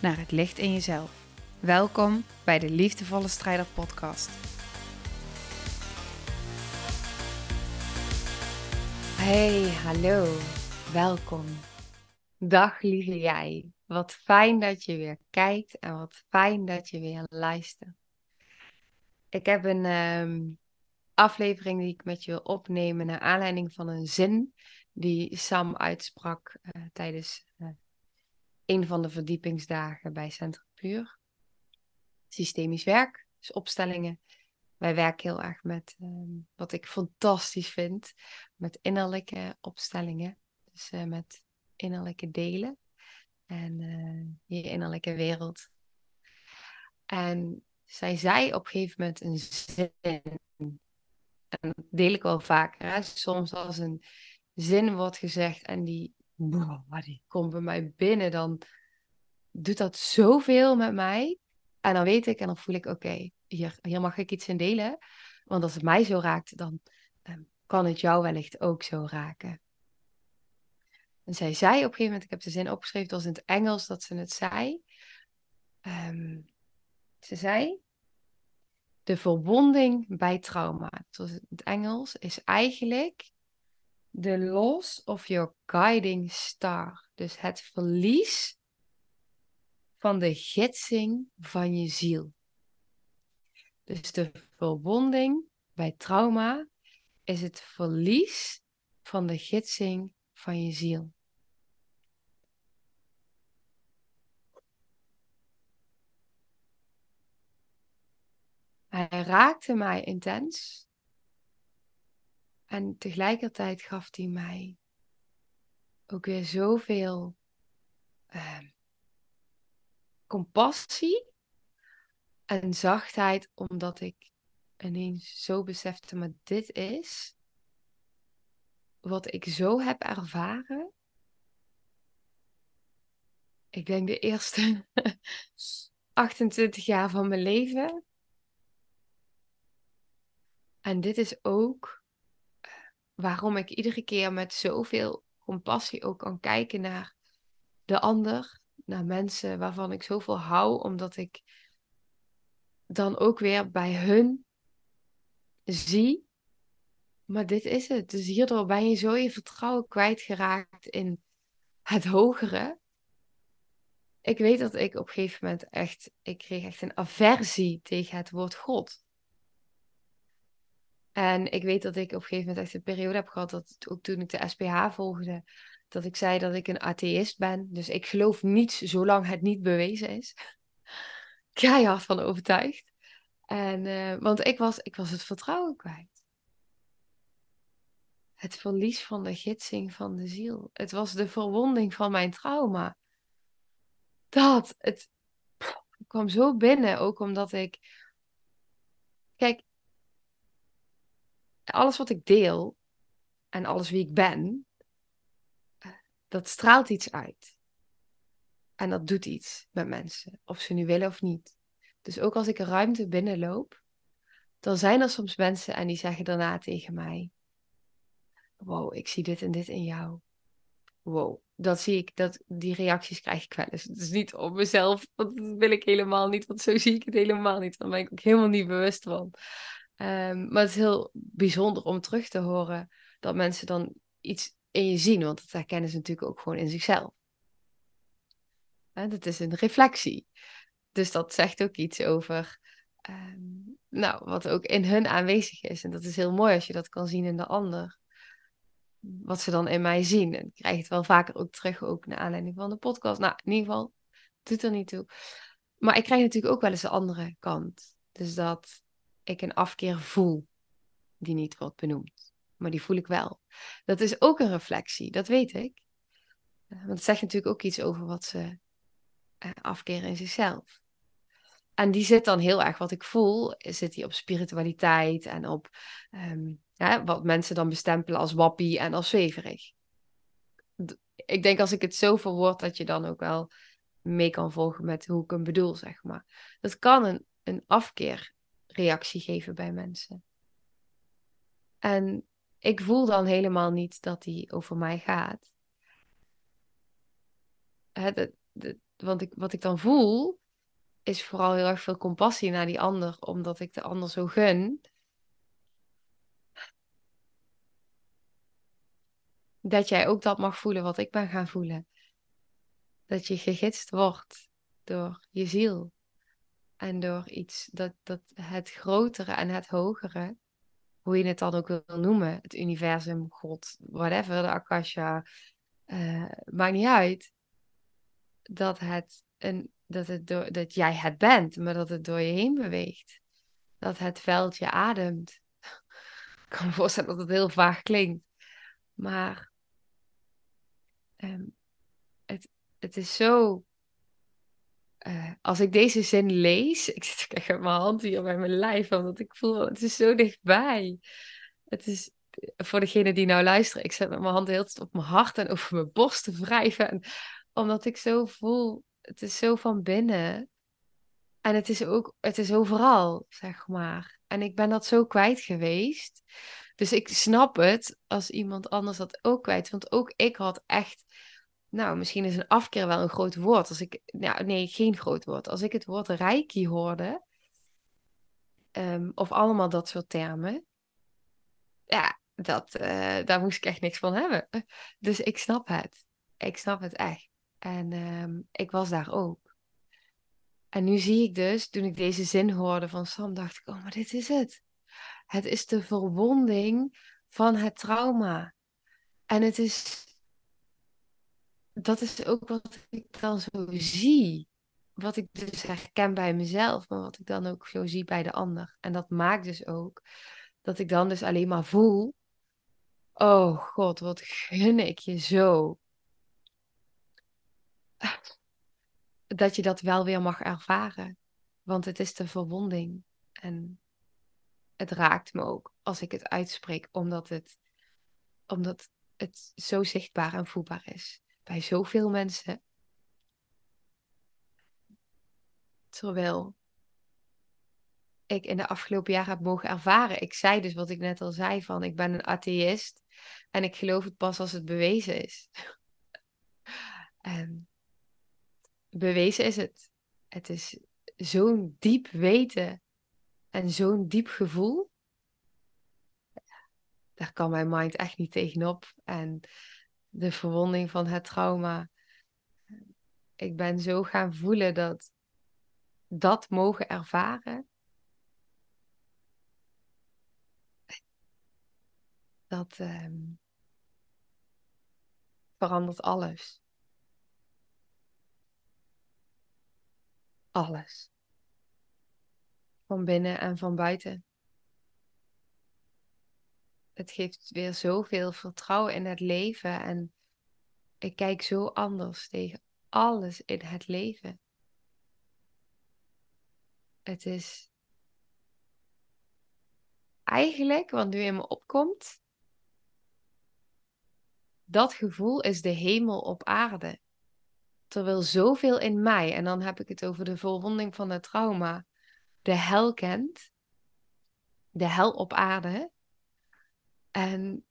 naar het licht in jezelf. Welkom bij de Liefdevolle Strijder Podcast. Hey, hallo, welkom. Dag lieve jij. Wat fijn dat je weer kijkt en wat fijn dat je weer luistert. Ik heb een ehm, aflevering die ik met je wil opnemen naar aanleiding van een zin die Sam uitsprak uh, tijdens uh, een van de verdiepingsdagen bij Centrum Puur. Systemisch werk, dus opstellingen. Wij werken heel erg met um, wat ik fantastisch vind, met innerlijke opstellingen. Dus uh, met innerlijke delen en je innerlijke wereld. En zij zei op een gegeven moment een zin en dat deel ik wel vaker. Hè? Soms als een zin wordt gezegd en die, wow, die komt bij mij binnen, dan doet dat zoveel met mij. En dan weet ik en dan voel ik, oké, hier, hier mag ik iets in delen. Want als het mij zo raakt, dan um, kan het jou wellicht ook zo raken. En zij zei op een gegeven moment, ik heb de zin opgeschreven, het was in het Engels dat ze het zei. Um, ze zei, de verwonding bij trauma. Zoals het Engels is eigenlijk the loss of your guiding star. Dus het verlies van de gidsing van je ziel. Dus de verwonding bij trauma is het verlies van de gidsing van je ziel. Hij raakte mij intens. En tegelijkertijd gaf hij mij ook weer zoveel uh, compassie en zachtheid, omdat ik ineens zo besefte, maar dit is wat ik zo heb ervaren. Ik denk de eerste 28 jaar van mijn leven en dit is ook waarom ik iedere keer met zoveel compassie ook kan kijken naar de ander, naar mensen waarvan ik zoveel hou, omdat ik dan ook weer bij hun zie. Maar dit is het. Dus hierdoor ben je zo je vertrouwen kwijtgeraakt in het hogere. Ik weet dat ik op een gegeven moment echt, ik kreeg echt een aversie tegen het woord God. En ik weet dat ik op een gegeven moment echt een periode heb gehad, dat ook toen ik de SPH volgde, dat ik zei dat ik een atheïst ben. Dus ik geloof niets zolang het niet bewezen is. Keihard van overtuigd. En, uh, want ik was, ik was het vertrouwen kwijt. Het verlies van de gidsing van de ziel. Het was de verwonding van mijn trauma. Dat, het kwam zo binnen, ook omdat ik. Kijk, alles wat ik deel en alles wie ik ben, dat straalt iets uit. En dat doet iets met mensen, of ze nu willen of niet. Dus ook als ik een ruimte binnenloop, dan zijn er soms mensen en die zeggen daarna tegen mij: Wow, ik zie dit en dit in jou. Wow, dat zie ik, dat, die reacties krijg ik wel eens. Het is niet op mezelf, want dat wil ik helemaal niet, want zo zie ik het helemaal niet. Daar ben ik ook helemaal niet bewust van. Um, maar het is heel bijzonder om terug te horen dat mensen dan iets in je zien, want dat herkennen ze natuurlijk ook gewoon in zichzelf. Dat is een reflectie. Dus dat zegt ook iets over um, nou, wat ook in hun aanwezig is. En dat is heel mooi als je dat kan zien in de ander. Wat ze dan in mij zien. En ik krijg het wel vaker ook terug, ook naar aanleiding van de podcast. Nou, in ieder geval, doet er niet toe. Maar ik krijg natuurlijk ook wel eens de andere kant. Dus dat ik een afkeer voel die niet wordt benoemd. Maar die voel ik wel. Dat is ook een reflectie, dat weet ik. Eh, want het zegt natuurlijk ook iets over wat ze uh, afkeer in zichzelf. En die zit dan heel erg, wat ik voel, zit die op spiritualiteit en op ehm, wat mensen dan bestempelen als wappie en als zweverig. Ik denk als ik het zo verwoord, dat je dan ook wel mee kan volgen met hoe ik hem bedoel, zeg maar. Dat kan een, een afkeerreactie geven bij mensen. En ik voel dan helemaal niet dat die over mij gaat. Het, want ik, wat ik dan voel, is vooral heel erg veel compassie naar die ander, omdat ik de ander zo gun. Dat jij ook dat mag voelen wat ik ben gaan voelen. Dat je gegidst wordt door je ziel. En door iets dat, dat het grotere en het hogere, hoe je het dan ook wil noemen, het universum, God, whatever, de Akasha, uh, maakt niet uit. Dat, het een, dat, het door, dat jij het bent, maar dat het door je heen beweegt. Dat het veldje ademt. Ik kan me voorstellen dat het heel vaag klinkt. Maar um, het, het is zo. Uh, als ik deze zin lees, ik zit echt met mijn hand hier bij mijn lijf, omdat ik voel, het is zo dichtbij. Het is, voor degene die nou luisteren, ik zet met mijn hand heel op mijn hart en over mijn borst te wrijven. En, omdat ik zo voel, het is zo van binnen. En het is ook, het is overal, zeg maar. En ik ben dat zo kwijt geweest. Dus ik snap het als iemand anders dat ook kwijt. Want ook ik had echt nou, misschien is een afkeer wel een groot woord. Als ik, nou, nee, geen groot woord. Als ik het woord reiki hoorde, um, of allemaal dat soort termen, ja, dat, uh, daar moest ik echt niks van hebben. Dus ik snap het. Ik snap het echt. En um, ik was daar ook. En nu zie ik dus, toen ik deze zin hoorde van Sam, dacht ik, oh, maar dit is het. Het is de verwonding van het trauma. En het is dat is ook wat ik dan zo zie. Wat ik dus herken bij mezelf, maar wat ik dan ook zo zie bij de ander. En dat maakt dus ook dat ik dan dus alleen maar voel: Oh God, wat gun ik je zo. Dat je dat wel weer mag ervaren. Want het is de verwonding. En het raakt me ook als ik het uitspreek, omdat het, omdat het zo zichtbaar en voelbaar is bij zoveel mensen. Terwijl ik in de afgelopen jaren heb mogen ervaren. Ik zei dus wat ik net al zei van ik ben een atheïst en ik geloof het pas als het bewezen is. en bewezen is het. Het is zo'n diep weten en zo'n diep gevoel. Daar kan mijn mind echt niet tegenop. En de verwonding van het trauma. Ik ben zo gaan voelen dat dat mogen ervaren. Dat um, verandert alles. Alles. Van binnen en van buiten het geeft weer zoveel vertrouwen in het leven. En ik kijk zo anders tegen alles in het leven. Het is eigenlijk wat nu in me opkomt. Dat gevoel is de hemel op aarde. Terwijl zoveel in mij, en dan heb ik het over de verwonding van het trauma, de hel kent. De hel op aarde en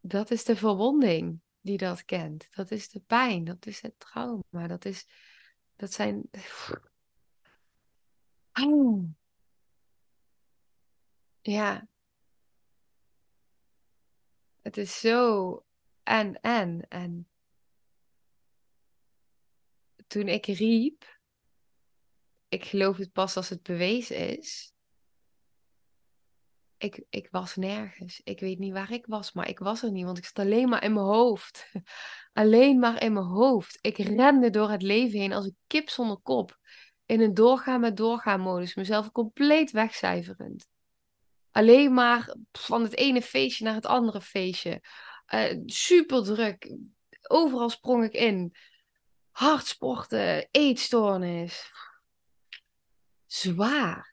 dat is de verwonding die dat kent. Dat is de pijn, dat is het trauma, dat, is, dat zijn. Oh. Ja. Het is zo en en en. Toen ik riep, ik geloof het pas als het bewezen is ik, ik was nergens. Ik weet niet waar ik was, maar ik was er niet, want ik zat alleen maar in mijn hoofd. alleen maar in mijn hoofd. Ik rende door het leven heen als een kip zonder kop. In een doorgaan met doorgaan modus, mezelf compleet wegcijferend. Alleen maar van het ene feestje naar het andere feestje. Uh, super druk. Overal sprong ik in. hard sporten, eetstoornis. Zwaar.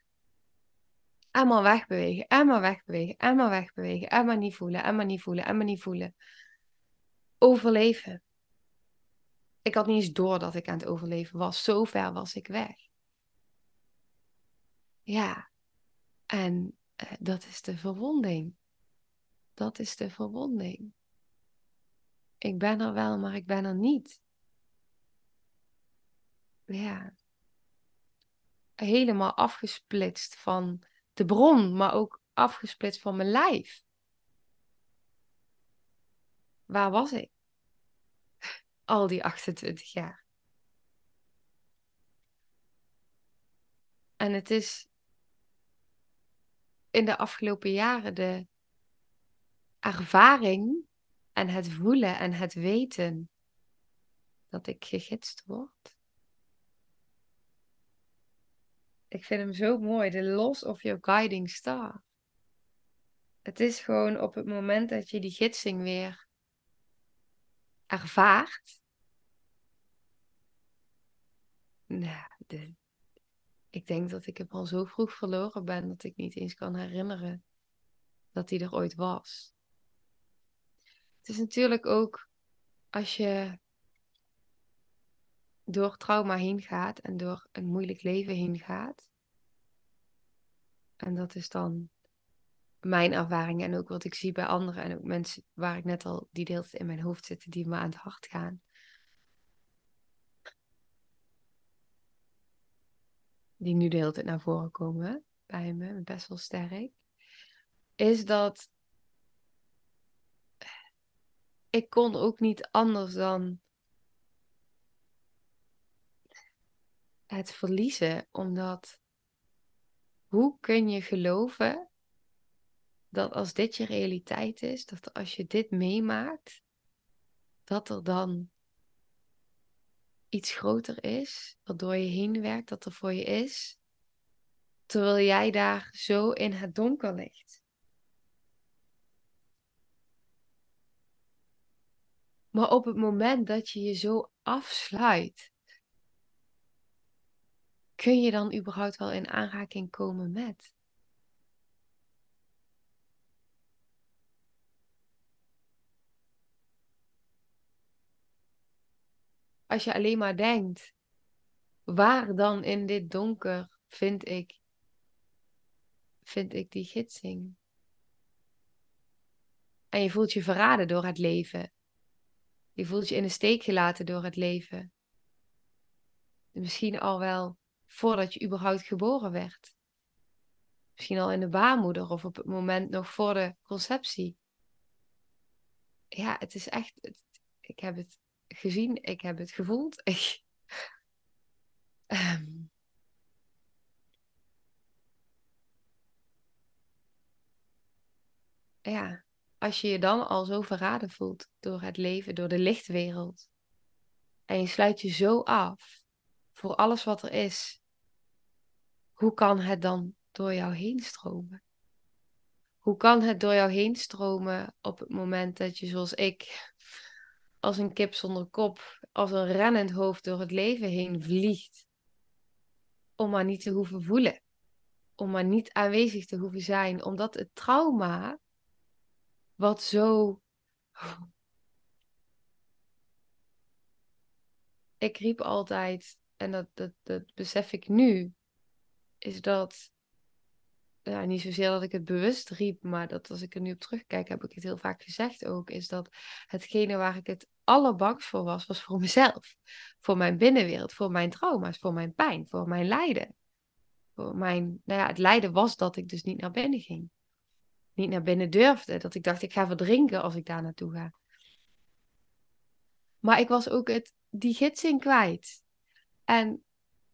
En maar wegbewegen, en maar wegbewegen, en maar wegbewegen, en maar niet voelen, en maar niet voelen, en maar niet voelen. Overleven. Ik had niet eens door dat ik aan het overleven was. Zo ver was ik weg. Ja, en uh, dat is de verwonding. Dat is de verwonding. Ik ben er wel, maar ik ben er niet. Ja. Helemaal afgesplitst van de bron, maar ook afgesplitst van mijn lijf. Waar was ik? Al die 28 jaar. En het is in de afgelopen jaren de ervaring en het voelen en het weten dat ik gegidst word. Ik vind hem zo mooi, de loss of your guiding star. Het is gewoon op het moment dat je die gidsing weer ervaart. Nou, ik denk dat ik hem al zo vroeg verloren ben dat ik niet eens kan herinneren dat hij er ooit was. Het is natuurlijk ook als je door trauma heen gaat en door een moeilijk leven heen gaat. En dat is dan mijn ervaring en ook wat ik zie bij anderen en ook mensen waar ik net al die deels in mijn hoofd zitten die me aan het hart gaan. Die nu de hele tijd naar voren komen bij me, best wel sterk. Is dat ik kon ook niet anders dan het verliezen, omdat hoe kun je geloven dat als dit je realiteit is, dat als je dit meemaakt, dat er dan iets groter is, wat door je heen werkt, dat er voor je is, terwijl jij daar zo in het donker ligt. Maar op het moment dat je je zo afsluit, kun je dan überhaupt wel in aanraking komen met? Als je alleen maar denkt, waar dan in dit donker vind ik, vind ik die gidsing? En je voelt je verraden door het leven. Je voelt je in de steek gelaten door het leven. Misschien al wel voordat je überhaupt geboren werd. Misschien al in de baarmoeder of op het moment nog voor de conceptie. Ja, het is echt. ik heb het gezien, ik heb het gevoeld. Ehm, ja, als je je dan al zo verraden voelt door het leven, door de lichtwereld. En je sluit je zo af voor alles wat er is. Hoe kan het dan door jou heen stromen? Hoe kan het door jou heen stromen op het moment dat je zoals ik als een kip zonder kop, als een rennend hoofd door het leven heen vliegt? Om maar niet te hoeven voelen. Om maar niet aanwezig te hoeven zijn. Omdat het trauma, wat zo ik riep altijd, en dat, dat, dat besef ik nu, is dat, ja, niet zozeer dat ik het bewust riep, maar dat als ik er nu op terugkijk, heb ik het heel vaak gezegd ook, is dat hetgene waar ik het allerbangst voor was, was voor mezelf. Voor mijn binnenwereld, voor mijn trauma's, voor mijn pijn, voor mijn lijden. Voor mijn, nou ja, het lijden was dat ik dus niet naar binnen ging. Niet naar binnen durfde. Dat ik dacht, ik ga verdrinken als ik daar naartoe ga. Maar ik was ook het, die gidsing kwijt. En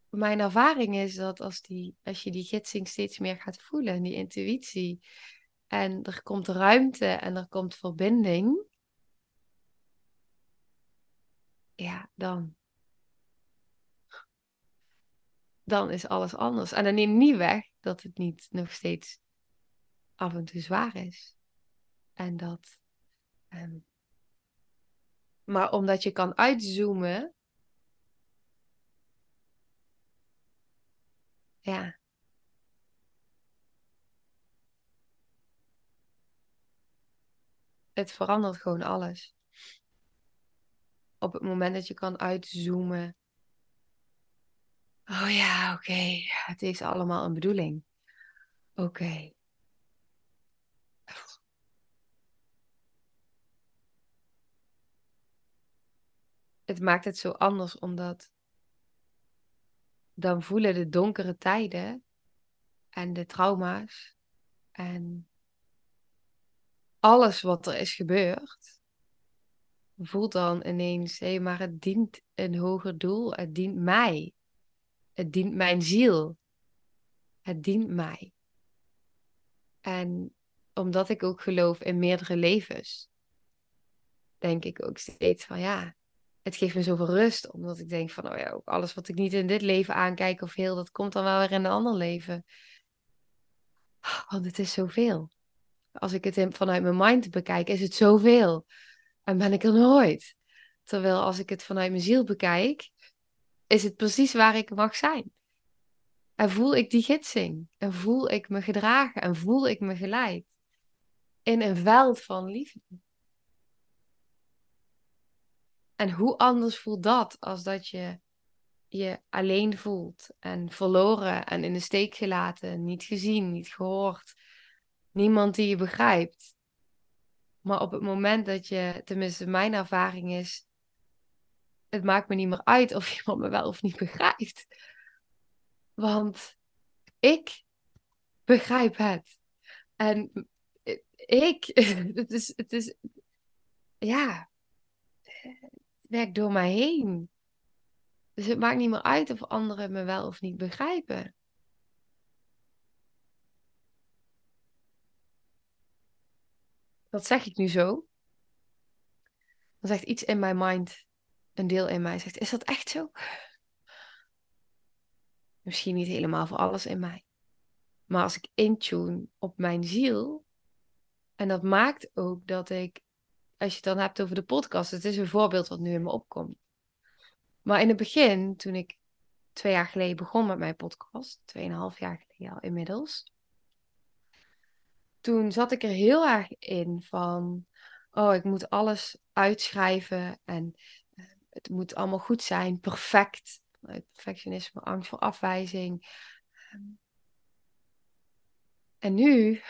mijn ervaring is dat als, die, als je die gidsing steeds meer gaat voelen, die intuïtie, en er komt ruimte en er komt verbinding, ja, dan, dan is alles anders. En dan neemt niet weg dat het niet nog steeds af en toe zwaar is. En dat. Um, maar omdat je kan uitzoomen ja. Het verandert gewoon alles. Op het moment dat je kan uitzoomen. Oh ja, oké. Het heeft allemaal een bedoeling. Oké. Het maakt het zo anders omdat dan voelen de donkere tijden en de trauma's en alles wat er is gebeurd, voelt dan ineens, hé, maar het dient een hoger doel, het dient mij, het dient mijn ziel, het dient mij. En omdat ik ook geloof in meerdere levens, denk ik ook steeds van ja, het geeft me zoveel rust. Omdat ik denk van, oh ja, ook alles wat ik niet in dit leven aankijk of heel, dat komt dan wel weer in een ander leven. Want het is zoveel. Als ik het vanuit mijn mind bekijk, is het zoveel. En ben ik er nooit. Terwijl als ik het vanuit mijn ziel bekijk, is het precies waar ik mag zijn. En voel ik die gidsing. En voel ik me gedragen. En voel ik me geleid. In een veld van liefde. En hoe anders voelt dat als dat je je alleen voelt en verloren en in de steek gelaten, niet gezien, niet gehoord, niemand die je begrijpt. Maar op het moment dat je, tenminste mijn ervaring is, het maakt me niet meer uit of iemand me wel of niet begrijpt. Want ik begrijp het. En ik, het is, het is, ja, werkt door mij heen. Dus het maakt niet meer uit of anderen me wel of niet begrijpen. Dat zeg ik nu zo. Dan zegt iets in mijn mind, een deel in mij zegt, is dat echt zo? Misschien niet helemaal voor alles in mij. Maar als ik intune op mijn ziel, en dat maakt ook dat ik als je het dan hebt over de podcast, het is een voorbeeld wat nu in me opkomt. Maar in het begin, toen ik twee jaar geleden begon met mijn podcast, tweeënhalf jaar geleden al inmiddels, toen zat ik er heel erg in van, oh, ik moet alles uitschrijven en eh, het moet allemaal goed zijn, perfect. Perfectionisme, angst voor afwijzing. En nu,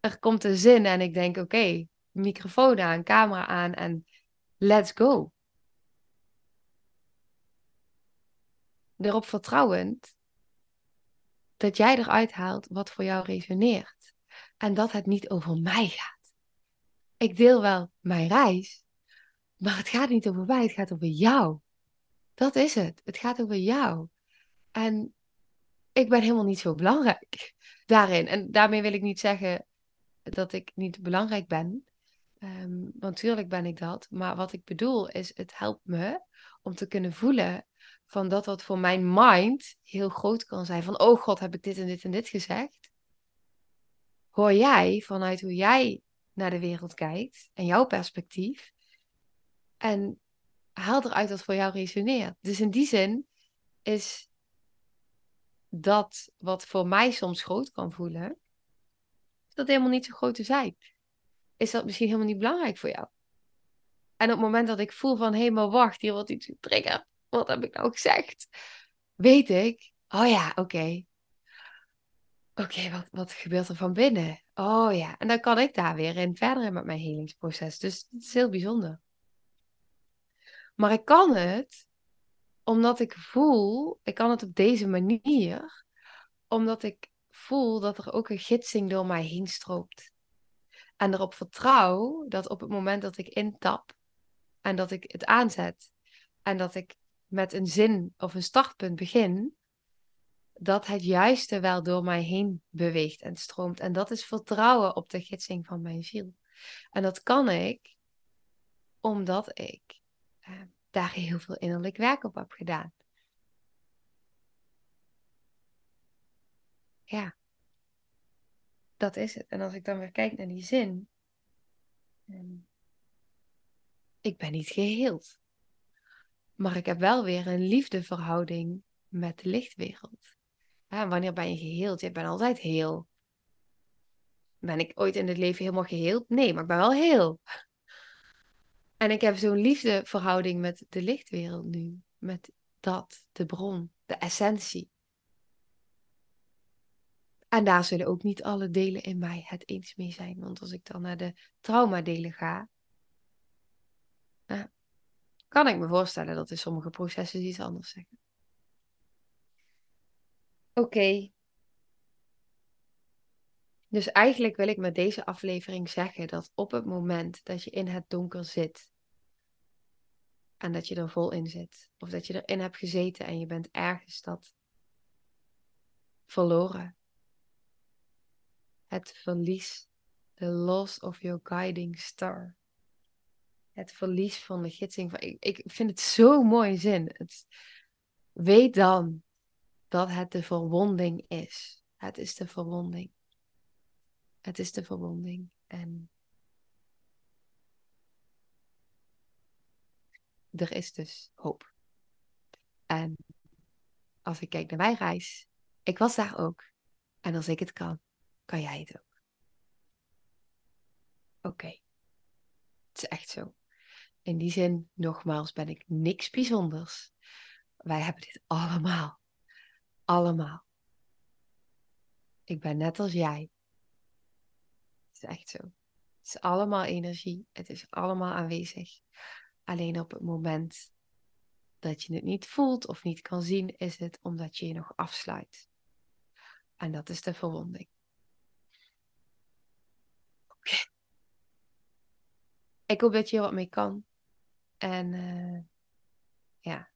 er komt een zin en ik denk, oké, microfoon aan, camera aan en let's go. Erop vertrouwend dat jij eruit haalt wat voor jou resoneert. En dat het niet over mij gaat. Ik deel wel mijn reis, maar het gaat niet over mij, het gaat over jou. Dat is het. Het gaat over jou. En ik ben helemaal niet zo belangrijk daarin. En daarmee wil ik niet zeggen dat ik niet belangrijk ben. Um, want ben ik dat. Maar wat ik bedoel is, het helpt me om te kunnen voelen van dat wat voor mijn mind heel groot kan zijn. Van, oh god, heb ik dit en dit en dit gezegd? Hoor jij vanuit hoe jij naar de wereld kijkt en jouw perspectief. En haal eruit wat voor jou resoneert. Dus in die zin is dat wat voor mij soms groot kan voelen, dat helemaal niet zo groot te zijn is dat misschien helemaal niet belangrijk voor jou. En op het moment dat ik voel van, hé, hey, maar wacht, hier wordt iets getriggerd. Wat heb ik nou gezegd? Weet ik, oh ja, oké. Oké, wat, wat gebeurt er van binnen? Oh ja, en dan kan ik daar weer in verder met mijn helingsproces. Dus het is heel bijzonder. Maar ik kan het omdat ik voel, ik kan het op deze manier, omdat ik voel dat er ook een gidsing door mij heen stroomt. En erop vertrouw dat op het moment dat ik intap en dat ik het aanzet en dat ik met een zin of een startpunt begin, dat het juiste wel door mij heen beweegt en stroomt. En dat is vertrouwen op de gidsing van mijn ziel. En dat kan ik omdat ik eh, daar heel veel innerlijk werk op heb gedaan. Ja dat is het. En als ik dan weer kijk naar die zin. Ehm, ik ben niet geheeld. Maar ik heb wel weer een liefdeverhouding met de lichtwereld. Hè, wanneer ben je geheeld? Ik ben altijd heel. Ben ik ooit in het leven helemaal geheeld? Nee, maar ik ben wel heel. En ik heb zo'n liefdeverhouding met de lichtwereld nu. Met dat, de bron, de essentie. En daar zullen ook niet alle delen in mij het eens mee zijn. Want als ik dan naar de traumadelen ga, kan ik me voorstellen dat in sommige processen iets anders zeggen. Oké. Dus eigenlijk wil ik met deze aflevering zeggen dat op het moment dat je in het donker zit en dat je er vol in zit, of dat je erin hebt gezeten en je bent ergens dat verloren, het verlies, the loss of your guiding star. Het verlies van de gidsing. Van, ik, ik vind het zo'n mooie zin. Het, weet dan dat het de verwonding is. Het is de verwonding. Het is de verwonding. En er is dus hoop. En als ik kijk naar mijn reis, ik was daar ook. En als ik het kan, kan jij het ook. Oké. Het is echt zo. In die zin, nogmaals, ben ik niks bijzonders. Wij hebben dit allemaal. Allemaal. Ik ben net als jij. Het is echt zo. Het is allemaal energie. Het is allemaal aanwezig. Alleen op het moment dat je het niet voelt of niet kan zien, is het omdat je je nog afsluit. En dat is de verwonding. Ik hoop dat je er wat mee kan. En uh, ja,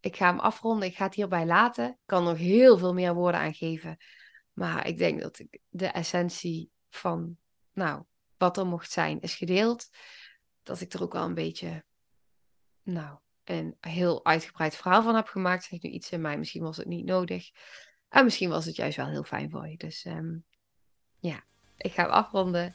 ik ga hem afronden. Ik ga het hierbij laten. Ik kan nog heel veel meer woorden aangeven. Maar ik denk dat ik de essentie van, nou, wat er mocht zijn, is gedeeld. Dat ik er ook wel een beetje, nou, een heel uitgebreid verhaal van heb gemaakt. Zeg nu iets in mij. Misschien was het niet nodig. En misschien was het juist wel heel fijn voor je. Dus um, ja, ik ga hem afronden.